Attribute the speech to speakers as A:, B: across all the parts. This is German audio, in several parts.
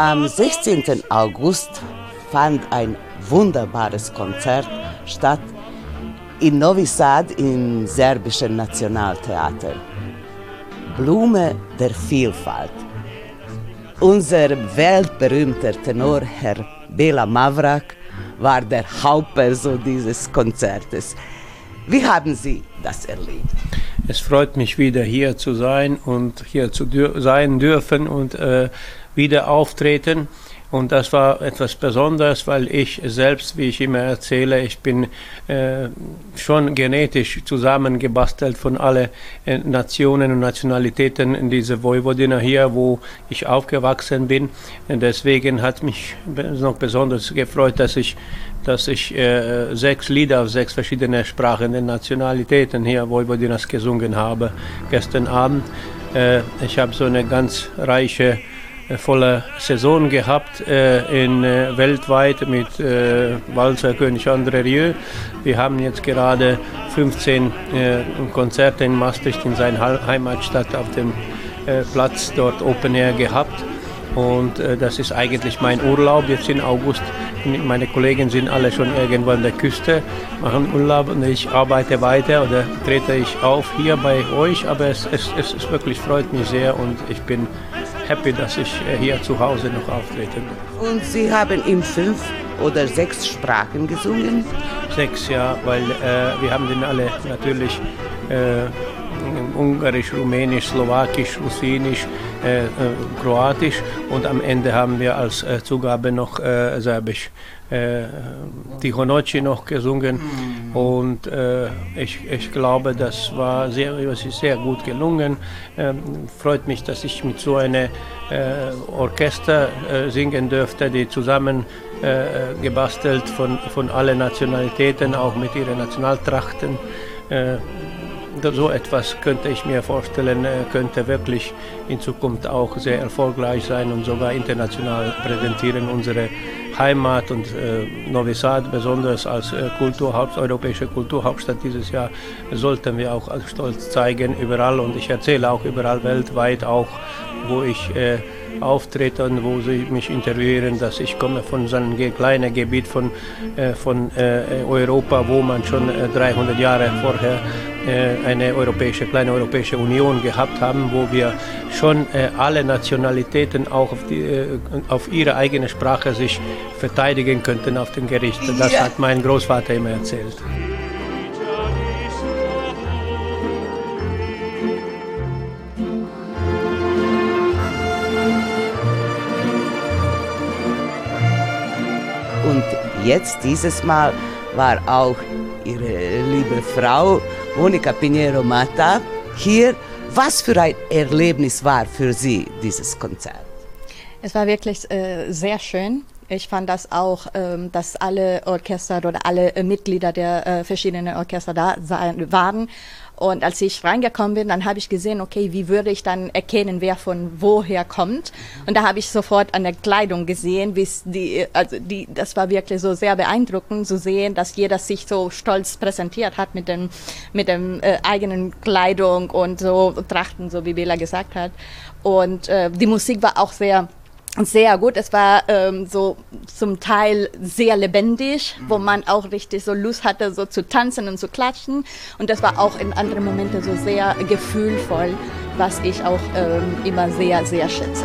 A: Am 16. August fand ein wunderbares Konzert statt in Novi Sad im serbischen Nationaltheater. Blume der Vielfalt. Unser weltberühmter Tenor Herr Bela Mavrak war der Hauptperson dieses Konzertes. Wie haben Sie das erlebt?
B: Es freut mich wieder hier zu sein und hier zu dür sein dürfen und äh, wieder auftreten. Und das war etwas Besonderes, weil ich selbst, wie ich immer erzähle, ich bin äh, schon genetisch zusammengebastelt von allen äh, Nationen und Nationalitäten in dieser Vojvodina hier, wo ich aufgewachsen bin. Und deswegen hat mich noch besonders gefreut, dass ich, dass ich äh, sechs Lieder auf sechs verschiedene Sprachen der Nationalitäten hier Vojvodinas gesungen habe gestern Abend. Äh, ich habe so eine ganz reiche volle Saison gehabt äh, in äh, weltweit mit äh, Walzer König André Rieu. Wir haben jetzt gerade 15 äh, Konzerte in Maastricht in seiner Heimatstadt auf dem äh, Platz dort Open Air gehabt. Und äh, das ist eigentlich mein Urlaub jetzt im August. Meine Kollegen sind alle schon irgendwo an der Küste, machen Urlaub und ich arbeite weiter oder trete ich auf hier bei euch. Aber es, es, es, es wirklich freut mich sehr und ich bin happy, dass ich äh, hier zu Hause noch auftreten darf.
A: Und Sie haben in fünf oder sechs Sprachen gesungen?
B: Sechs, ja, weil äh, wir haben den alle natürlich äh, Ungarisch, Rumänisch, Slowakisch, Russinisch, äh, äh, Kroatisch und am Ende haben wir als äh, Zugabe noch äh, Serbisch. Äh, Tihonoci noch gesungen und äh, ich, ich glaube, das war sehr, es ist sehr gut gelungen. Ähm, freut mich, dass ich mit so einem äh, Orchester singen dürfte, die zusammen gebastelt von, von allen Nationalitäten, auch mit ihren Nationaltrachten. So etwas könnte ich mir vorstellen, äh, könnte wirklich in Zukunft auch sehr erfolgreich sein und sogar international präsentieren unsere Heimat und äh, Novi Sad, besonders als äh, Kulturhaupt, europäische Kulturhauptstadt dieses Jahr, sollten wir auch als Stolz zeigen überall. Und ich erzähle auch überall weltweit auch, wo ich äh, auftrete und wo sie mich interviewen, dass ich komme von so einem kleinen Gebiet von, äh, von äh, Europa, wo man schon äh, 300 Jahre vorher eine europäische, kleine Europäische Union gehabt haben, wo wir schon äh, alle Nationalitäten auch auf, die, äh, auf ihre eigene Sprache sich verteidigen könnten auf dem Gericht. Das hat mein Großvater immer erzählt.
A: Und jetzt, dieses Mal, war auch Ihre liebe Frau Monika Pinheiro Mata hier. Was für ein Erlebnis war für Sie dieses Konzert?
C: Es war wirklich äh, sehr schön. Ich fand das auch, ähm, dass alle Orchester oder alle äh, Mitglieder der äh, verschiedenen Orchester da sein, waren. Und als ich reingekommen bin, dann habe ich gesehen, okay, wie würde ich dann erkennen, wer von woher kommt. Und da habe ich sofort an der Kleidung gesehen, wie die, also die, das war wirklich so sehr beeindruckend zu sehen, dass jeder sich so stolz präsentiert hat mit dem, mit dem äh, eigenen Kleidung und so Trachten, so wie Bela gesagt hat. Und äh, die Musik war auch sehr sehr gut. Es war ähm, so zum Teil sehr lebendig, wo man auch richtig so Lust hatte, so zu tanzen und zu klatschen. Und das war auch in anderen Momenten so sehr gefühlvoll, was ich auch ähm, immer sehr, sehr schätze.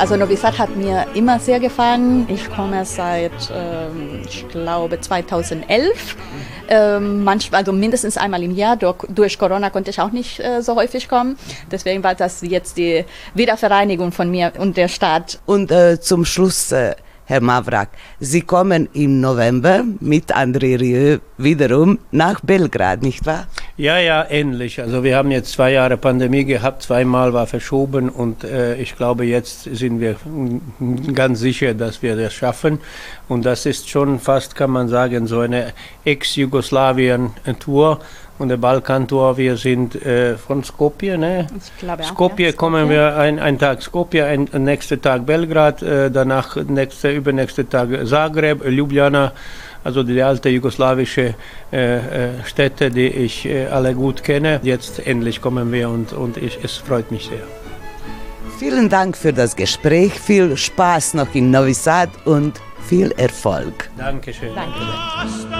C: Also Novi Sad hat mir immer sehr gefallen. Ich komme seit, ähm, ich glaube, 2011. Ähm, manchmal, also mindestens einmal im Jahr. Durch, durch Corona konnte ich auch nicht äh, so häufig kommen. Deswegen war das jetzt die Wiedervereinigung von mir und der Stadt.
A: Und äh, zum Schluss, äh, Herr Mavrak, Sie kommen im November mit André Rieu wiederum nach Belgrad, nicht wahr?
B: Ja, ja, ähnlich. Also wir haben jetzt zwei Jahre Pandemie gehabt, zweimal war verschoben und äh, ich glaube, jetzt sind wir ganz sicher, dass wir das schaffen. Und das ist schon fast, kann man sagen, so eine Ex-Jugoslawien-Tour und der Balkantour. Wir sind äh, von Skopje, ne?
C: Ich glaube auch,
B: Skopje
C: ja,
B: kommen
C: Skopje.
B: wir ein, ein Tag Skopje, ein, ein nächster Tag Belgrad, äh, danach nächste, übernächste Tag Zagreb, Ljubljana. Also die alte jugoslawische äh, äh, Städte, die ich äh, alle gut kenne. Jetzt endlich kommen wir und, und ich, es freut mich sehr.
A: Vielen Dank für das Gespräch, viel Spaß noch in Novi Sad und viel Erfolg.
B: Dankeschön.
C: Danke.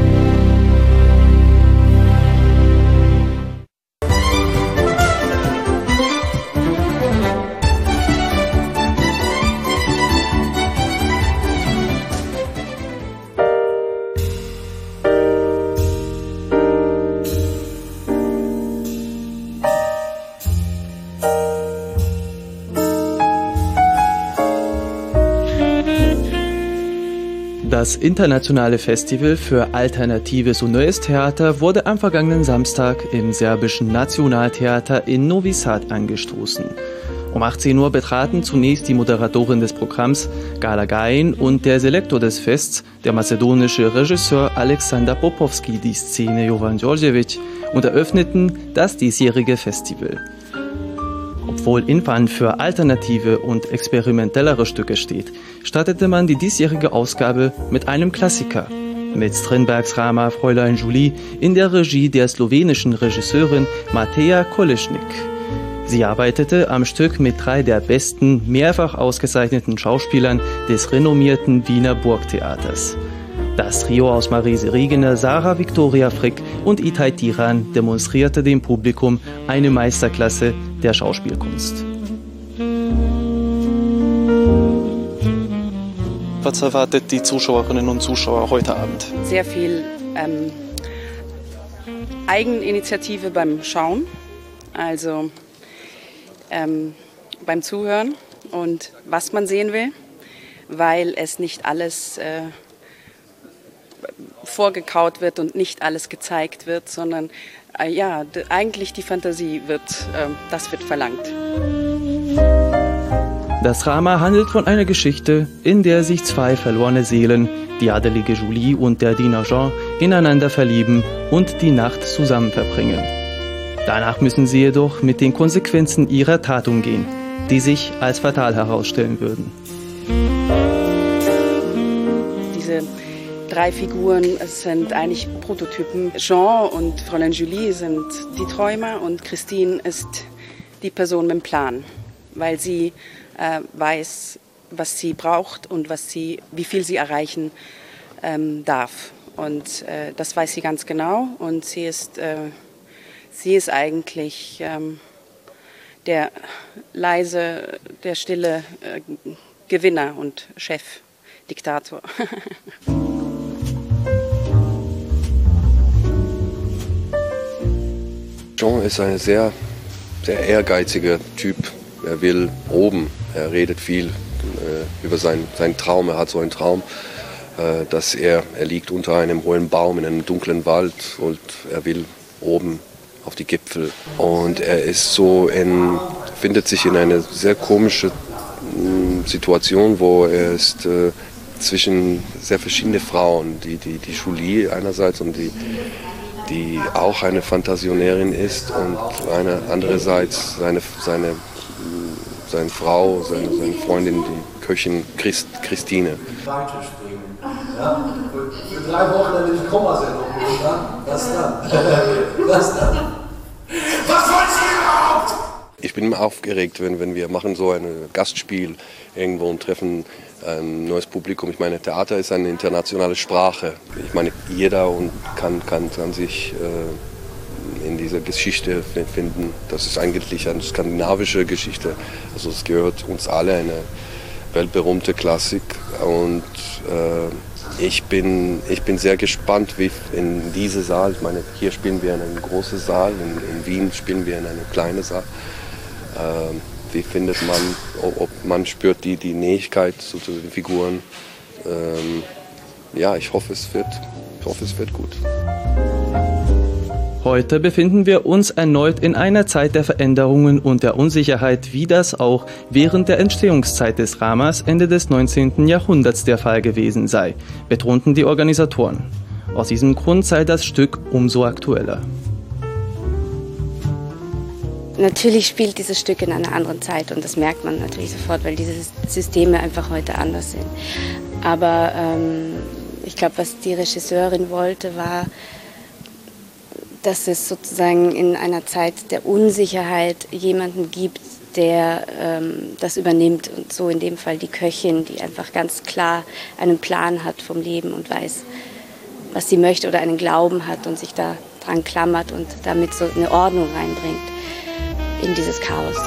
D: Das internationale Festival für alternatives und neues Theater wurde am vergangenen Samstag im serbischen Nationaltheater in Novi Sad angestoßen. Um 18 Uhr betraten zunächst die Moderatorin des Programms Gala Gain und der Selektor des Fests, der mazedonische Regisseur Alexander Popovski, die Szene Jovan Djordjevic und eröffneten das diesjährige Festival. Obwohl Infan für alternative und experimentellere Stücke steht, startete man die diesjährige Ausgabe mit einem Klassiker. Mit Strindbergs Drama Fräulein Julie in der Regie der slowenischen Regisseurin Mateja Koleschnik. Sie arbeitete am Stück mit drei der besten, mehrfach ausgezeichneten Schauspielern des renommierten Wiener Burgtheaters. Das Trio aus Marise Regener, Sarah Victoria Frick und Itai Tiran demonstrierte dem Publikum eine Meisterklasse der Schauspielkunst. Was erwartet die Zuschauerinnen und Zuschauer heute Abend?
E: sehr viel ähm, Eigeninitiative beim Schauen, also ähm, beim Zuhören und was man sehen will, weil es nicht alles äh, vorgekaut wird und nicht alles gezeigt wird, sondern äh, ja, eigentlich die Fantasie wird, äh, das wird verlangt.
D: Das Drama handelt von einer Geschichte, in der sich zwei verlorene Seelen, die adelige Julie und der Diener Jean, ineinander verlieben und die Nacht zusammen verbringen. Danach müssen sie jedoch mit den Konsequenzen ihrer Tat umgehen, die sich als fatal herausstellen würden.
E: Diese drei Figuren sind eigentlich Prototypen. Jean und Fräulein Julie sind die Träumer und Christine ist die Person mit dem Plan, weil sie äh, weiß, was sie braucht und was sie, wie viel sie erreichen ähm, darf. Und äh, das weiß sie ganz genau und sie ist, äh, sie ist eigentlich ähm, der leise, der stille äh, Gewinner und Chef, Diktator.
F: Jean ist ein sehr, sehr ehrgeiziger Typ. Er will oben. Er redet viel äh, über seinen, seinen Traum. Er hat so einen Traum, äh, dass er, er liegt unter einem hohen Baum in einem dunklen Wald und er will oben auf die Gipfel. Und er ist so in, findet sich in eine sehr komische mh, Situation, wo er ist äh, zwischen sehr verschiedene Frauen, die, die, die Julie einerseits und die, die auch eine Fantasionärin ist und eine andererseits seine, seine, seine Frau, seine, seine Freundin, die Köchin Christ, Christine.
G: Weiter springen. Ja? Für, für drei Wochen dann in die Komasendung gehen, ja? Was dann? Was dann? Was wolltest du überhaupt?
F: Ich bin immer aufgeregt, wenn, wenn wir machen so ein Gastspiel irgendwo und treffen ein neues Publikum. Ich meine, Theater ist eine internationale Sprache. Ich meine, jeder und kann, kann, kann sich äh, in dieser Geschichte fi- finden. Das ist eigentlich eine skandinavische Geschichte. Also es gehört uns alle eine weltberühmte Klassik und äh, ich bin, ich bin sehr gespannt, wie in diese Saal, ich meine, hier spielen wir in einem großen Saal, in, in Wien spielen wir in einem kleinen Saal. Ähm, wie findet man, ob, man spürt die, die Nähigkeit zu, den Figuren. Ähm, ja, ich hoffe, es wird, ich hoffe, es wird gut.
D: Heute befinden wir uns erneut in einer Zeit der Veränderungen und der Unsicherheit, wie das auch während der Entstehungszeit des Dramas Ende des 19. Jahrhunderts der Fall gewesen sei, betonten die Organisatoren. Aus diesem Grund sei das Stück umso aktueller.
H: Natürlich spielt dieses Stück in einer anderen Zeit und das merkt man natürlich sofort, weil diese Systeme einfach heute anders sind. Aber ähm, ich glaube, was die Regisseurin wollte, war, dass es sozusagen in einer Zeit der Unsicherheit jemanden gibt, der ähm, das übernimmt und so in dem Fall die Köchin, die einfach ganz klar einen Plan hat vom Leben und weiß, was sie möchte oder einen Glauben hat und sich da dran klammert und damit so eine Ordnung reinbringt in dieses Chaos.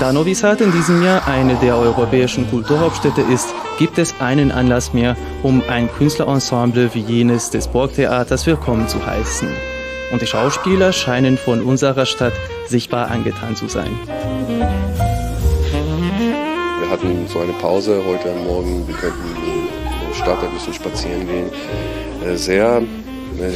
D: Da Novi Sad in diesem Jahr eine der europäischen Kulturhauptstädte ist, gibt es einen Anlass mehr, um ein Künstlerensemble wie jenes des Burgtheaters willkommen zu heißen. Und die Schauspieler scheinen von unserer Stadt sichtbar angetan zu sein.
F: Wir hatten so eine Pause heute Morgen. Wir könnten in der Stadt ein bisschen spazieren gehen. Äh, sehr,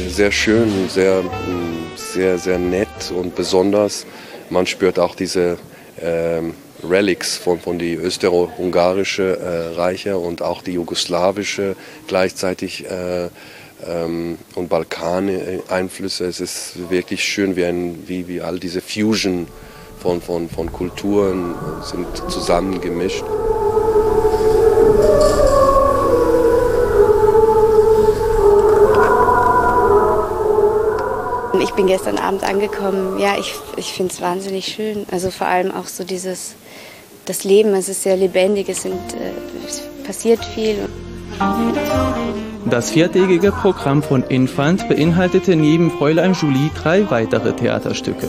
F: sehr schön, sehr, mm, sehr, sehr nett und besonders. Man spürt auch diese ähm, Relics von, von die österreich-ungarische äh, Reiche und auch die jugoslawische gleichzeitig äh, ähm, und Balkan-Einflüsse. Es ist wirklich schön, wie, ein, wie, wie all diese Fusion von, von, von Kulturen sind zusammengemischt.
H: Gestern Abend angekommen. Ja, ich, ich finde es wahnsinnig schön. Also vor allem auch so dieses, das Leben, es ist sehr lebendig, es, sind, äh, es passiert viel.
D: Das viertägige Programm von Infant beinhaltete neben Fräulein Julie drei weitere Theaterstücke.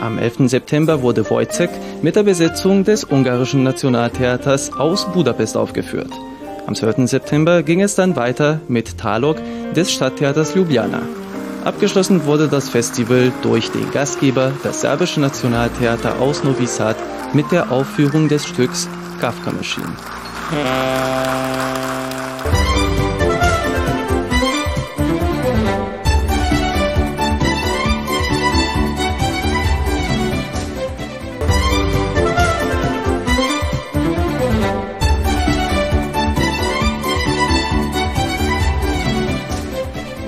D: Am 11. September wurde Wojciech mit der Besetzung des ungarischen Nationaltheaters aus Budapest aufgeführt. Am 12. September ging es dann weiter mit Talog des Stadttheaters Ljubljana. Abgeschlossen wurde das Festival durch den Gastgeber, das serbische Nationaltheater aus Novi Sad, mit der Aufführung des Stücks Kafka Machine.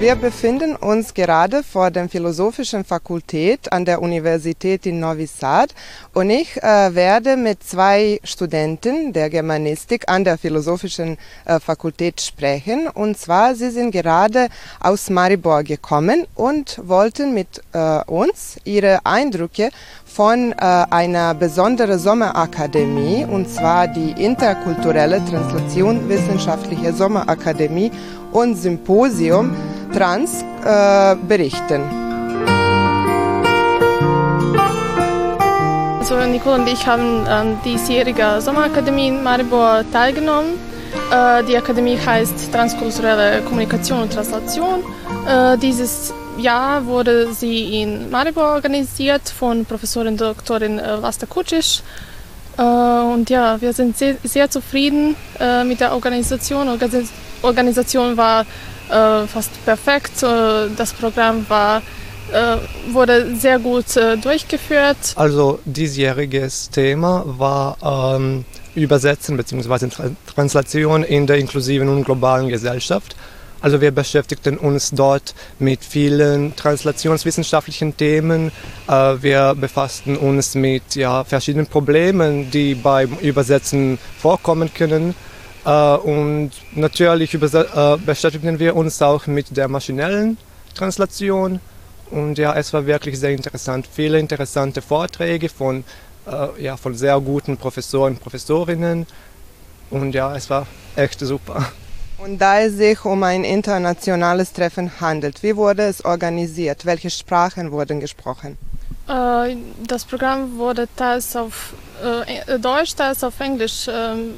I: Wir befinden uns gerade vor der Philosophischen Fakultät an der Universität in Novi Sad und ich äh, werde mit zwei Studenten der Germanistik an der Philosophischen äh, Fakultät sprechen. Und zwar, sie sind gerade aus Maribor gekommen und wollten mit äh, uns ihre Eindrücke von äh, einer besonderen Sommerakademie, und zwar die Interkulturelle Translation Wissenschaftliche Sommerakademie und Symposium Trans äh, berichten.
J: Also Nicole und ich haben an diesjähriger Sommerakademie in Maribor teilgenommen. Äh, die Akademie heißt Transkulturelle Kommunikation und Translation. Äh, dieses Jahr wurde sie in Maribor organisiert von Professorin Doktorin äh, Vasta Kucic. Und ja, wir sind sehr, sehr zufrieden mit der Organisation. Die Organisation war äh, fast perfekt. Äh, das Programm war, äh, wurde sehr gut durchgeführt.
K: Also diesjähriges Thema war ähm, Übersetzen bzw. Translation in der inklusiven und globalen Gesellschaft. Also wir beschäftigten uns dort mit vielen translationswissenschaftlichen Themen. Wir befassten uns mit ja, verschiedenen Problemen, die beim Übersetzen vorkommen können. Äh, und natürlich äh, beschäftigen wir uns auch mit der maschinellen Translation. Und ja, es war wirklich sehr interessant. Viele interessante Vorträge von, äh, ja, von sehr guten Professoren und Professorinnen. Und ja, es war echt super.
I: Und da es sich um ein internationales Treffen handelt, wie wurde es organisiert? Welche Sprachen wurden gesprochen?
J: Das Programm wurde teils auf Deutsch, teils auf Englisch ähm,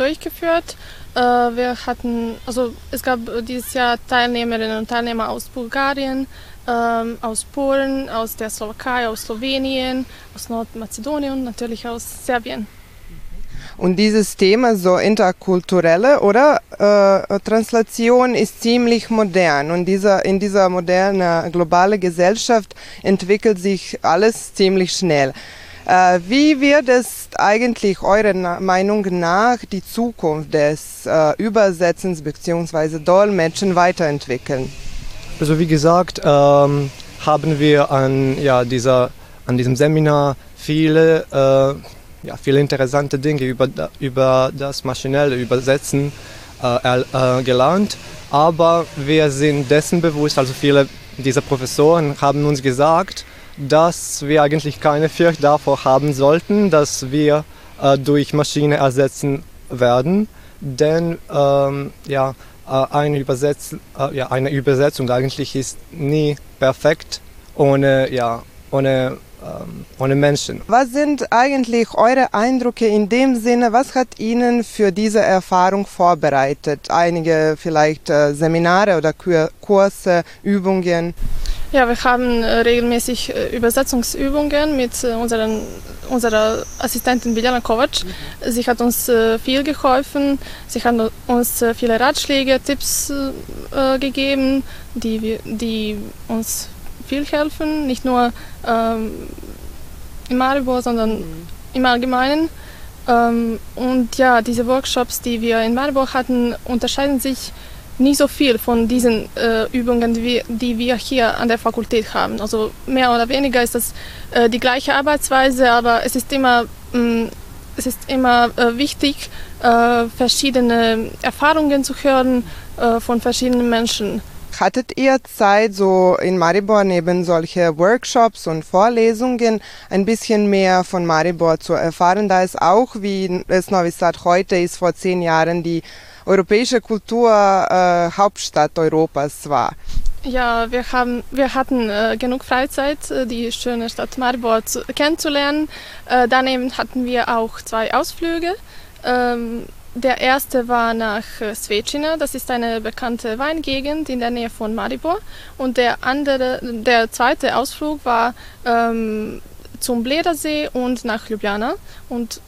J: durchgeführt. Äh, wir hatten, also es gab dieses Jahr Teilnehmerinnen und Teilnehmer aus Bulgarien, ähm, aus Polen, aus der Slowakei, aus Slowenien, aus Nordmazedonien und natürlich aus Serbien.
I: Und dieses Thema, so interkulturelle oder äh, Translation, ist ziemlich modern. Und dieser, in dieser modernen globalen Gesellschaft entwickelt sich alles ziemlich schnell. Äh, wie wird es eigentlich eurer Meinung nach die Zukunft des äh, Übersetzens bzw. Dolmetschen weiterentwickeln?
K: Also wie gesagt, ähm, haben wir an, ja, dieser, an diesem Seminar viele äh, ja, viele interessante Dinge über, über das maschinelle Übersetzen äh, äh, gelernt. Aber wir sind dessen bewusst, also viele dieser Professoren haben uns gesagt, dass wir eigentlich keine Furcht davor haben sollten, dass wir äh, durch Maschine ersetzen werden. Denn ähm, ja, äh, eine, Übersetz äh, ja, eine Übersetzung eigentlich ist nie perfekt ohne, ja, ohne ähm, ohne Menschen.
I: Was sind eigentlich eure Eindrücke in dem Sinne? Was hat Ihnen für diese Erfahrung vorbereitet? Einige vielleicht äh, Seminare oder Kurse, Übungen?
J: Ja, wir haben äh, regelmäßig äh, Übersetzungsübungen mit unseren, unserer Assistentin Biljana Kovac. Mhm. Sie hat uns viel geholfen, sie hat uns viele Ratschläge, Tipps gegeben, die, die uns viel helfen, nicht nur ähm, in Maribor, sondern mhm. im Allgemeinen. Ähm, und ja, diese Workshops, die wir in Maribor hatten, unterscheiden sich nicht so viel von diesen äh, Übungen, die wir, die wir, hier an der Fakultät haben. Also mehr oder weniger ist das äh, die gleiche Arbeitsweise, aber es ist immer, mh, mm, es ist immer äh, wichtig, äh, verschiedene Erfahrungen zu hören äh, von verschiedenen Menschen.
I: Hattet ihr Zeit, so in Maribor neben solche Workshops und Vorlesungen ein bisschen mehr von Maribor zu erfahren, da es auch, wie es Novi Sad heute ist, vor zehn Jahren die europäische Kulturhauptstadt äh, Europas war?
J: Ja, wir, haben, wir hatten äh, genug Freizeit, äh, die schöne Stadt Maribor zu, kennenzulernen. Äh, daneben hatten wir auch zwei Ausflüge. Ähm, der erste war nach äh, Svečina, das ist eine bekannte Weingegend in der Nähe von Maribor. Und der andere, der zweite Ausflug war ähm, zum Bledersee und nach Ljubljana. Und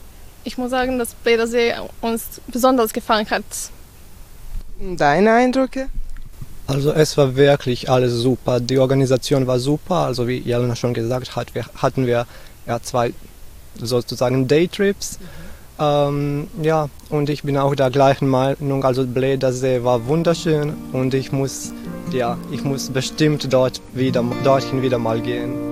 J: ich muss sagen, dass Bledersee uns besonders gefallen hat.
I: Deine Eindrücke?
K: Also es war wirklich alles super. Die Organisation war super. Also wie Jelena schon gesagt hat, wir hatten wir ja zwei sozusagen Daytrips. Mhm ähm, ja, und ich bin auch der gleichen Meinung. Also Bledersee war wunderschön und ich muss, ja, ich muss bestimmt dort wieder, dorthin wieder mal gehen.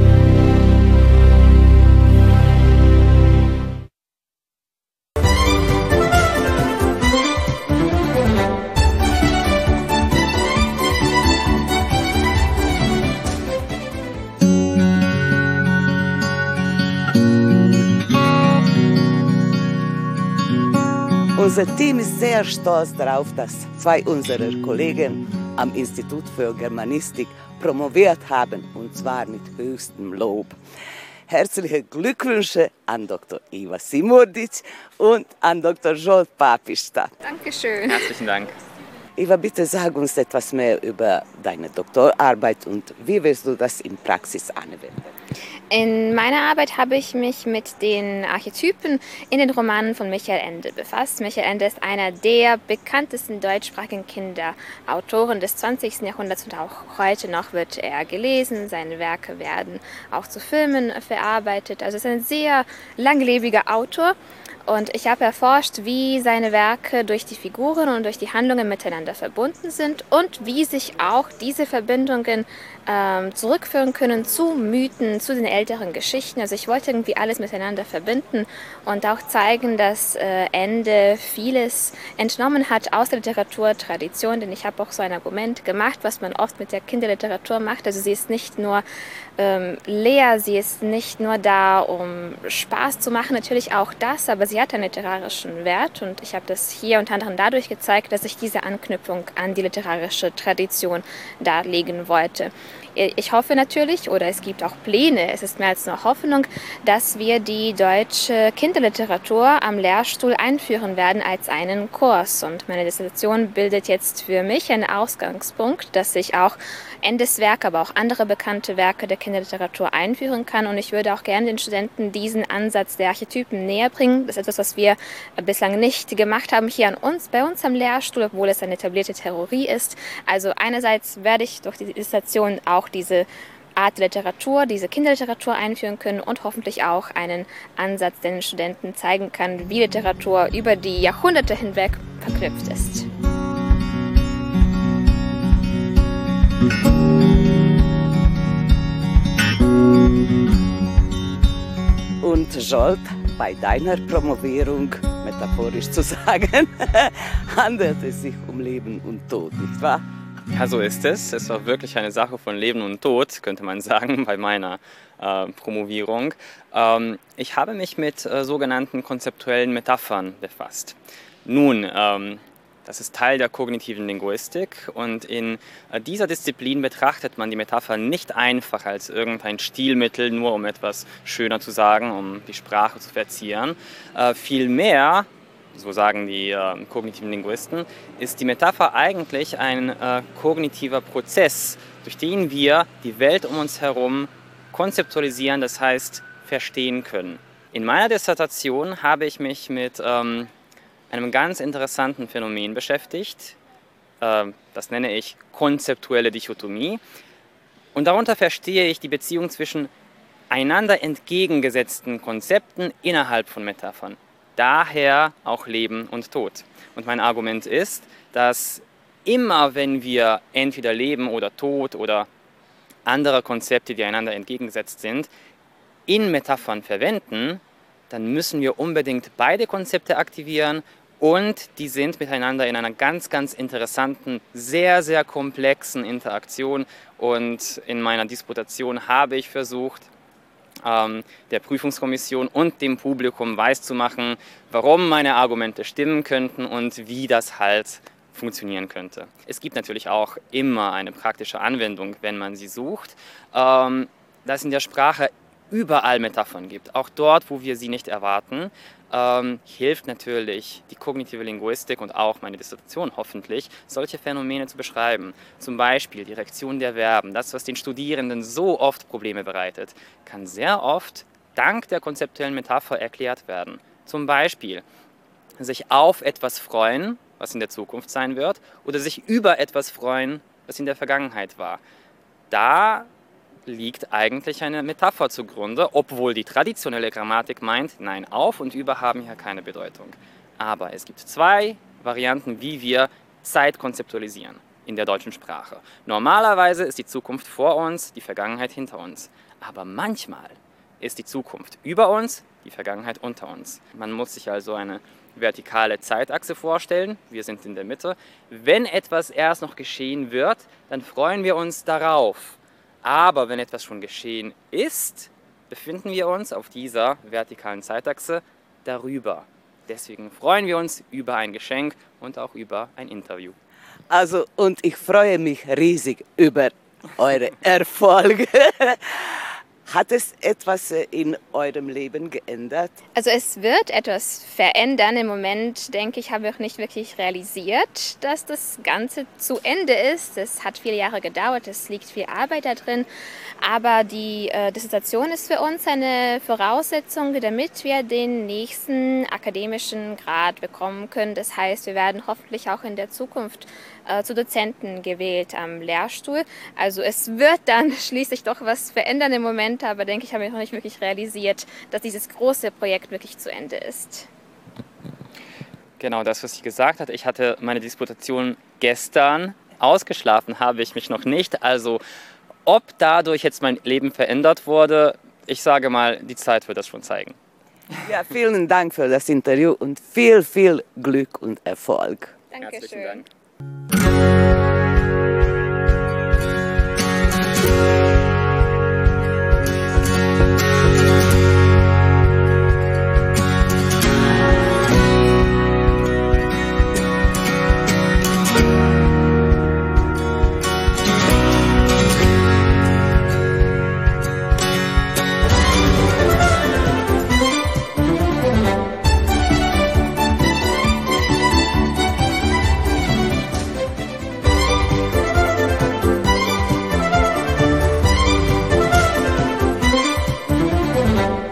A: Unser Team ist sehr stolz darauf, dass zwei unserer Kollegen am Institut für Germanistik promoviert haben, und zwar mit höchstem Lob. Herzliche Glückwünsche an Dr. Iva Simurdic und an Dr. Joel Papista.
L: Dankeschön. Herzlichen Dank.
A: Iva, bitte sag uns etwas mehr über deine Doktorarbeit und wie wirst du das in Praxis anwenden?
L: In meiner Arbeit habe ich mich mit den Archetypen in den Romanen von Michael Ende befasst. Michael Ende ist einer der bekanntesten deutschsprachigen Kinderautoren des 20. Jahrhunderts und auch heute noch wird er gelesen. Seine Werke werden auch zu Filmen verarbeitet. Also ist ein sehr langlebiger Autor. Und ich habe erforscht, wie seine Werke durch die Figuren und durch die Handlungen miteinander verbunden sind und wie sich auch diese Verbindungen ähm, zurückführen können zu Mythen, zu den älteren Geschichten. Also ich wollte irgendwie alles miteinander verbinden und auch zeigen, dass äh, Ende vieles entnommen hat aus der Literaturtradition, denn ich habe auch so ein Argument gemacht, was man oft mit der Kinderliteratur macht. Also sie ist nicht nur ähm, leer, sie ist nicht nur da, um Spaß zu machen, natürlich auch das, aber sie hat einen literarischen Wert und ich habe das hier unter anderem dadurch gezeigt, dass ich diese Anknüpfung an die literarische Tradition darlegen wollte. Ich hoffe natürlich, oder es gibt auch Pläne, es ist mehr als nur Hoffnung, dass wir die deutsche Kinderliteratur am Lehrstuhl einführen werden als einen Kurs. Und meine Dissertation bildet jetzt für mich einen Ausgangspunkt, dass ich auch Endes Werke, aber auch andere bekannte Werke der Kinderliteratur einführen kann. Und ich würde auch gerne den Studenten diesen Ansatz der Archetypen näher bringen. Das ist etwas, was wir bislang nicht gemacht haben hier an uns, bei uns am Lehrstuhl, obwohl es eine etablierte Theorie ist. Also einerseits werde ich durch die Dissertation auch diese Art Literatur, diese Kinderliteratur einführen können und hoffentlich auch einen Ansatz, der den Studenten zeigen kann, wie Literatur über die Jahrhunderte hinweg verknüpft ist.
A: Und Jolt, bei deiner Promovierung, metaphorisch zu sagen, handelt es sich um Leben und Tod, nicht wahr?
M: Ja, so ist es. Es war wirklich eine Sache von Leben und Tod, könnte man sagen, bei meiner äh, Promovierung. Ähm, ich habe mich mit äh, sogenannten konzeptuellen Metaphern befasst. Nun, ähm, das ist Teil der kognitiven Linguistik und in äh, dieser Disziplin betrachtet man die Metapher nicht einfach als irgendein Stilmittel, nur um etwas schöner zu sagen, um die Sprache zu verzieren. Äh, vielmehr, so sagen die äh, kognitiven Linguisten, ist die Metapher eigentlich ein äh, kognitiver Prozess, durch den wir die Welt um uns herum konzeptualisieren, das heißt verstehen können. In meiner Dissertation habe ich mich mit ähm, einem ganz interessanten Phänomen beschäftigt. Ähm, das nenne ich konzeptuelle Dichotomie. Und darunter verstehe ich die Beziehung zwischen einander entgegengesetzten Konzepten innerhalb von Metaphern. Daher auch Leben und Tod. Und mein Argument ist, dass immer wenn wir entweder Leben oder Tod oder andere Konzepte, die einander entgegengesetzt sind, in Metaphern verwenden, dann müssen wir unbedingt beide Konzepte aktivieren und die sind miteinander in einer ganz, ganz interessanten, sehr, sehr komplexen Interaktion. Und in meiner Disputation habe ich versucht, der Prüfungskommission und dem Publikum weiszumachen, warum meine Argumente stimmen könnten und wie das halt funktionieren könnte. Es gibt natürlich auch immer eine praktische Anwendung, wenn man sie sucht. Ähm, dass in der Sprache überall Metaphern gibt, auch dort, wo wir sie nicht erwarten ähm, hilft natürlich die kognitive Linguistik und auch meine Dissertation hoffentlich, solche Phänomene zu beschreiben. Zum Beispiel die Reaktion der Verben, das, was den Studierenden so oft Probleme bereitet, kann sehr oft dank der konzeptuellen Metapher erklärt werden. Zum Beispiel sich auf etwas freuen, was in der Zukunft sein wird, oder sich über etwas freuen, was in der Vergangenheit war. Da liegt eigentlich eine Metapher zugrunde, obwohl die traditionelle Grammatik meint, nein, auf und über haben hier keine Bedeutung. Aber es gibt zwei Varianten, wie wir Zeit konzeptualisieren in der deutschen Sprache. Normalerweise ist die Zukunft vor uns, die Vergangenheit hinter uns. Aber manchmal ist die Zukunft über uns, die Vergangenheit unter uns. Man muss sich also eine vertikale Zeitachse vorstellen. Wir sind in der Mitte. Wenn etwas erst noch geschehen wird, dann freuen wir uns darauf. Aber wenn etwas schon geschehen ist, befinden wir uns auf dieser vertikalen Zeitachse darüber. Deswegen freuen wir uns über ein Geschenk und auch über ein Interview.
A: Also, und ich freue mich riesig über eure Erfolge. Hat es etwas äh, in eurem Leben geändert?
L: Also es wird etwas verändern. Im Moment, denke ich, habe ich nicht wirklich realisiert, dass das Ganze zu Ende ist. Es hat viele Jahre gedauert, es liegt viel Arbeit da drin. Aber die äh, Dissertation ist für uns eine Voraussetzung, damit wir den nächsten akademischen Grad bekommen können. Das heißt, wir werden hoffentlich auch in der Zukunft äh, zu Dozenten gewählt am Lehrstuhl. Also es wird dann schließlich doch was verändern im Moment, aber denke ich, habe ich noch nicht wirklich realisiert, dass dieses große Projekt wirklich zu Ende ist.
M: Genau, das, was ich gesagt hatte. Ich hatte meine Disputation gestern. Ausgeschlafen habe ich mich noch nicht. Also ob dadurch jetzt mein Leben verändert wurde, ich sage mal, die Zeit wird das schon zeigen.
A: Ja, vielen Dank für das Interview und viel, viel Glück und Erfolg.
L: Dankeschön.
M: Herzlichen Dank. Thank you.